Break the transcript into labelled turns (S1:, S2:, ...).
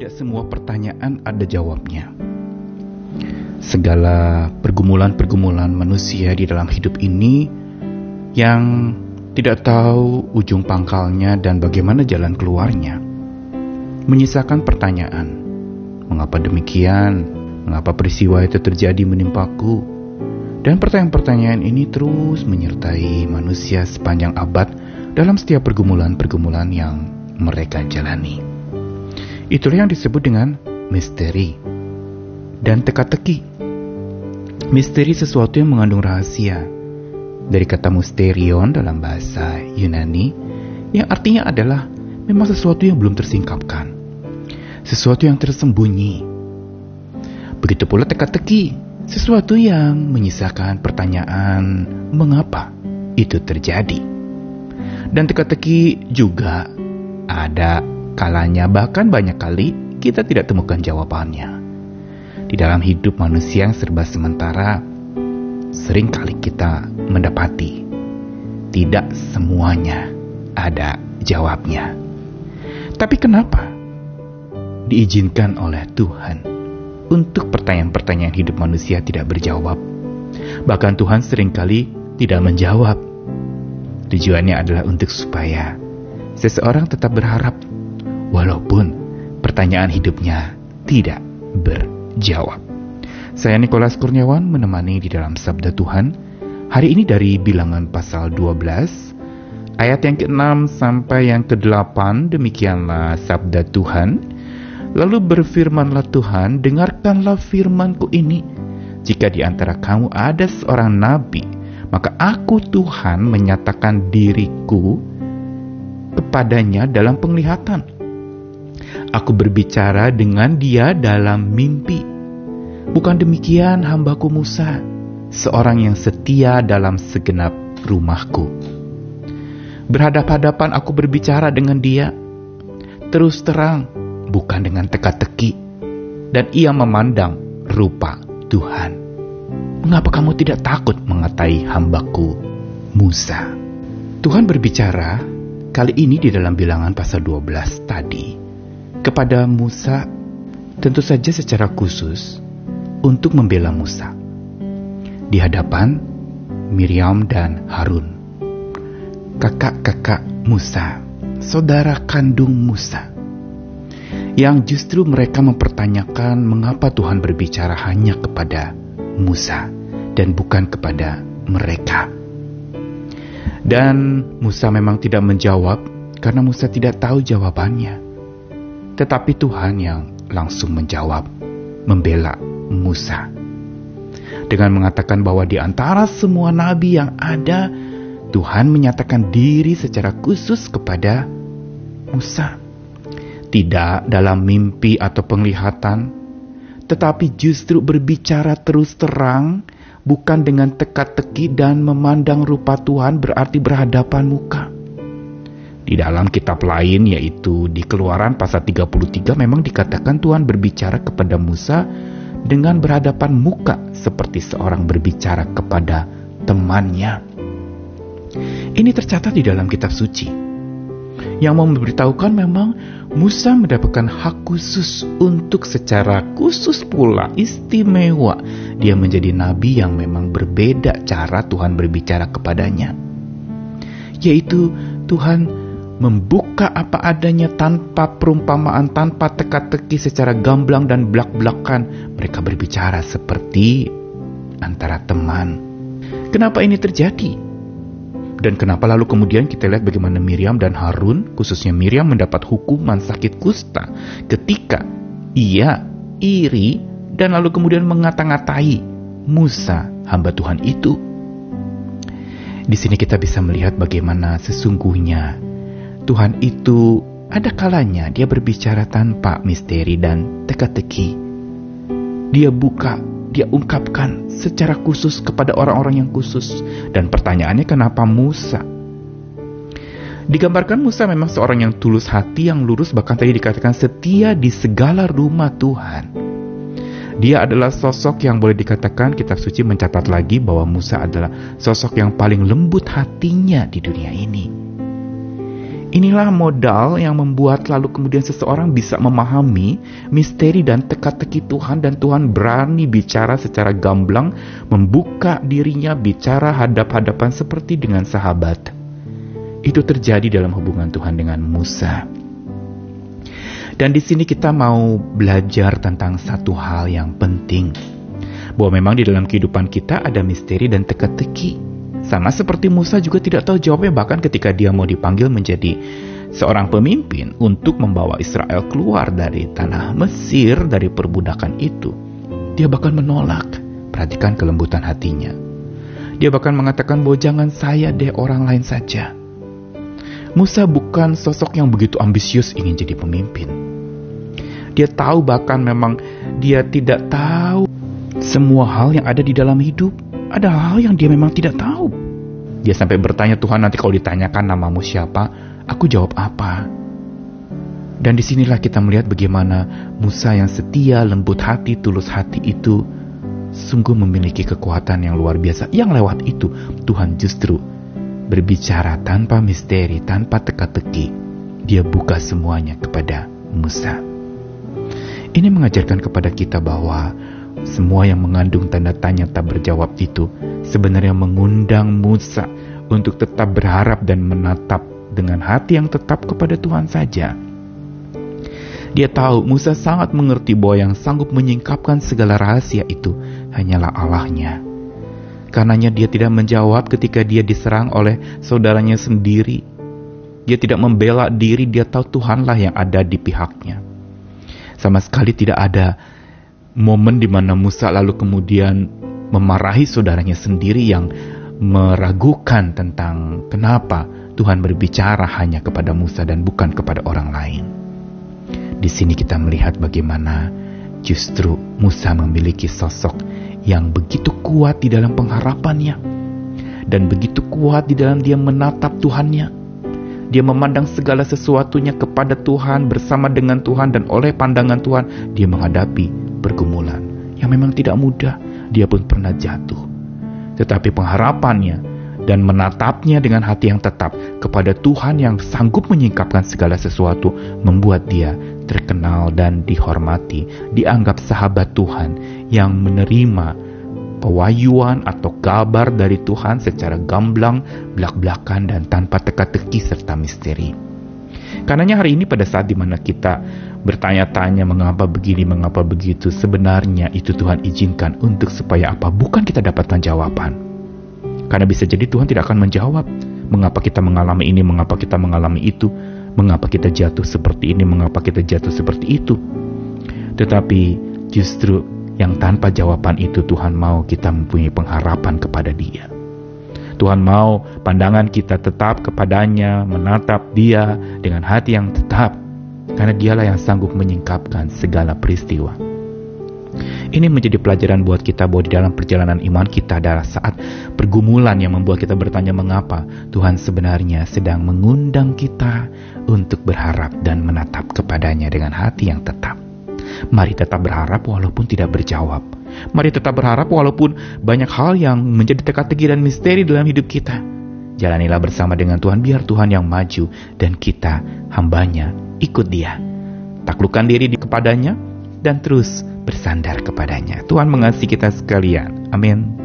S1: Tidak semua pertanyaan ada jawabnya. Segala pergumulan-pergumulan manusia di dalam hidup ini yang tidak tahu ujung pangkalnya dan bagaimana jalan keluarnya, menyisakan pertanyaan: mengapa demikian? Mengapa peristiwa itu terjadi menimpaku? Dan pertanyaan-pertanyaan ini terus menyertai manusia sepanjang abad dalam setiap pergumulan-pergumulan yang mereka jalani. Itulah yang disebut dengan misteri dan teka-teki. Misteri sesuatu yang mengandung rahasia. Dari kata mysterion dalam bahasa Yunani yang artinya adalah memang sesuatu yang belum tersingkapkan. Sesuatu yang tersembunyi. Begitu pula teka-teki, sesuatu yang menyisakan pertanyaan mengapa itu terjadi. Dan teka-teki juga ada kalanya bahkan banyak kali kita tidak temukan jawabannya. Di dalam hidup manusia yang serba sementara, sering kali kita mendapati tidak semuanya ada jawabnya. Tapi kenapa diizinkan oleh Tuhan untuk pertanyaan-pertanyaan hidup manusia tidak berjawab? Bahkan Tuhan sering kali tidak menjawab. Tujuannya adalah untuk supaya seseorang tetap berharap walaupun pertanyaan hidupnya tidak berjawab jawab. Saya Nikolas Kurniawan menemani di dalam Sabda Tuhan. Hari ini dari bilangan pasal 12, ayat yang ke-6 sampai yang ke-8, demikianlah Sabda Tuhan. Lalu berfirmanlah Tuhan, dengarkanlah firmanku ini. Jika di antara kamu ada seorang nabi, maka aku Tuhan menyatakan diriku kepadanya dalam penglihatan Aku berbicara dengan dia dalam mimpi. Bukan demikian hambaku Musa, seorang yang setia dalam segenap rumahku. Berhadap-hadapan aku berbicara dengan dia, terus terang, bukan dengan teka-teki, dan ia memandang rupa Tuhan. Mengapa kamu tidak takut mengatai hambaku Musa? Tuhan berbicara kali ini di dalam bilangan pasal 12 tadi kepada Musa tentu saja secara khusus untuk membela Musa di hadapan Miriam dan Harun, kakak-kakak Musa, saudara kandung Musa, yang justru mereka mempertanyakan mengapa Tuhan berbicara hanya kepada Musa dan bukan kepada mereka. Dan Musa memang tidak menjawab karena Musa tidak tahu jawabannya. Tetapi Tuhan yang langsung menjawab, membela Musa. Dengan mengatakan bahwa di antara semua nabi yang ada, Tuhan menyatakan diri secara khusus kepada Musa. Tidak dalam mimpi atau penglihatan, tetapi justru berbicara terus terang, bukan dengan teka-teki dan memandang rupa Tuhan berarti berhadapan muka. Di dalam kitab lain yaitu di Keluaran pasal 33 memang dikatakan Tuhan berbicara kepada Musa dengan berhadapan muka seperti seorang berbicara kepada temannya. Ini tercatat di dalam kitab suci. Yang memberitahukan memang Musa mendapatkan hak khusus untuk secara khusus pula istimewa dia menjadi nabi yang memang berbeda cara Tuhan berbicara kepadanya. Yaitu Tuhan membuka apa adanya tanpa perumpamaan, tanpa teka-teki secara gamblang dan belak-belakan. Mereka berbicara seperti antara teman. Kenapa ini terjadi? Dan kenapa lalu kemudian kita lihat bagaimana Miriam dan Harun, khususnya Miriam mendapat hukuman sakit kusta ketika ia iri dan lalu kemudian mengata-ngatai Musa, hamba Tuhan itu. Di sini kita bisa melihat bagaimana sesungguhnya Tuhan itu ada kalanya dia berbicara tanpa misteri dan teka-teki. Dia buka, dia ungkapkan secara khusus kepada orang-orang yang khusus. Dan pertanyaannya kenapa Musa? Digambarkan Musa memang seorang yang tulus hati, yang lurus, bahkan tadi dikatakan setia di segala rumah Tuhan. Dia adalah sosok yang boleh dikatakan kitab suci mencatat lagi bahwa Musa adalah sosok yang paling lembut hatinya di dunia ini Inilah modal yang membuat lalu kemudian seseorang bisa memahami misteri dan teka-teki Tuhan dan Tuhan berani bicara secara gamblang, membuka dirinya bicara hadap-hadapan seperti dengan sahabat. Itu terjadi dalam hubungan Tuhan dengan Musa. Dan di sini kita mau belajar tentang satu hal yang penting. Bahwa memang di dalam kehidupan kita ada misteri dan teka-teki sama seperti Musa juga tidak tahu jawabnya bahkan ketika dia mau dipanggil menjadi seorang pemimpin untuk membawa Israel keluar dari tanah Mesir dari perbudakan itu. Dia bahkan menolak. Perhatikan kelembutan hatinya. Dia bahkan mengatakan bahwa jangan saya deh orang lain saja. Musa bukan sosok yang begitu ambisius ingin jadi pemimpin. Dia tahu bahkan memang dia tidak tahu semua hal yang ada di dalam hidup. Ada hal yang dia memang tidak tahu. Dia sampai bertanya, Tuhan nanti kalau ditanyakan namamu siapa, aku jawab apa? Dan di sinilah kita melihat bagaimana Musa yang setia, lembut hati, tulus hati itu sungguh memiliki kekuatan yang luar biasa. Yang lewat itu Tuhan justru berbicara tanpa misteri, tanpa teka-teki. Dia buka semuanya kepada Musa. Ini mengajarkan kepada kita bahwa semua yang mengandung tanda tanya tak berjawab itu sebenarnya mengundang Musa untuk tetap berharap dan menatap dengan hati yang tetap kepada Tuhan saja. Dia tahu Musa sangat mengerti bahwa yang sanggup menyingkapkan segala rahasia itu hanyalah Allahnya. Karenanya dia tidak menjawab ketika dia diserang oleh saudaranya sendiri. Dia tidak membela diri, dia tahu Tuhanlah yang ada di pihaknya. Sama sekali tidak ada momen di mana Musa lalu kemudian memarahi saudaranya sendiri yang meragukan tentang kenapa Tuhan berbicara hanya kepada Musa dan bukan kepada orang lain. Di sini kita melihat bagaimana justru Musa memiliki sosok yang begitu kuat di dalam pengharapannya dan begitu kuat di dalam dia menatap Tuhannya. Dia memandang segala sesuatunya kepada Tuhan bersama dengan Tuhan dan oleh pandangan Tuhan dia menghadapi pergumulan yang memang tidak mudah, dia pun pernah jatuh. Tetapi pengharapannya dan menatapnya dengan hati yang tetap kepada Tuhan yang sanggup menyingkapkan segala sesuatu membuat dia terkenal dan dihormati, dianggap sahabat Tuhan yang menerima pewayuan atau kabar dari Tuhan secara gamblang, belak-belakan dan tanpa teka-teki serta misteri. Karenanya hari ini pada saat di mana kita bertanya-tanya mengapa begini, mengapa begitu, sebenarnya itu Tuhan izinkan untuk supaya apa? Bukan kita dapatkan jawaban. Karena bisa jadi Tuhan tidak akan menjawab mengapa kita mengalami ini, mengapa kita mengalami itu, mengapa kita jatuh seperti ini, mengapa kita jatuh seperti itu. Tetapi justru yang tanpa jawaban itu Tuhan mau kita mempunyai pengharapan kepada Dia. Tuhan mau pandangan kita tetap kepadanya, menatap dia dengan hati yang tetap, karena dialah yang sanggup menyingkapkan segala peristiwa. Ini menjadi pelajaran buat kita bahwa di dalam perjalanan iman kita adalah saat pergumulan yang membuat kita bertanya mengapa Tuhan sebenarnya sedang mengundang kita untuk berharap dan menatap kepadanya dengan hati yang tetap. Mari tetap berharap walaupun tidak berjawab Mari tetap berharap walaupun banyak hal yang menjadi teka-teki dan misteri dalam hidup kita. Jalanilah bersama dengan Tuhan biar Tuhan yang maju dan kita hambanya ikut dia. Taklukkan diri di kepadanya dan terus bersandar kepadanya. Tuhan mengasihi kita sekalian. Amin.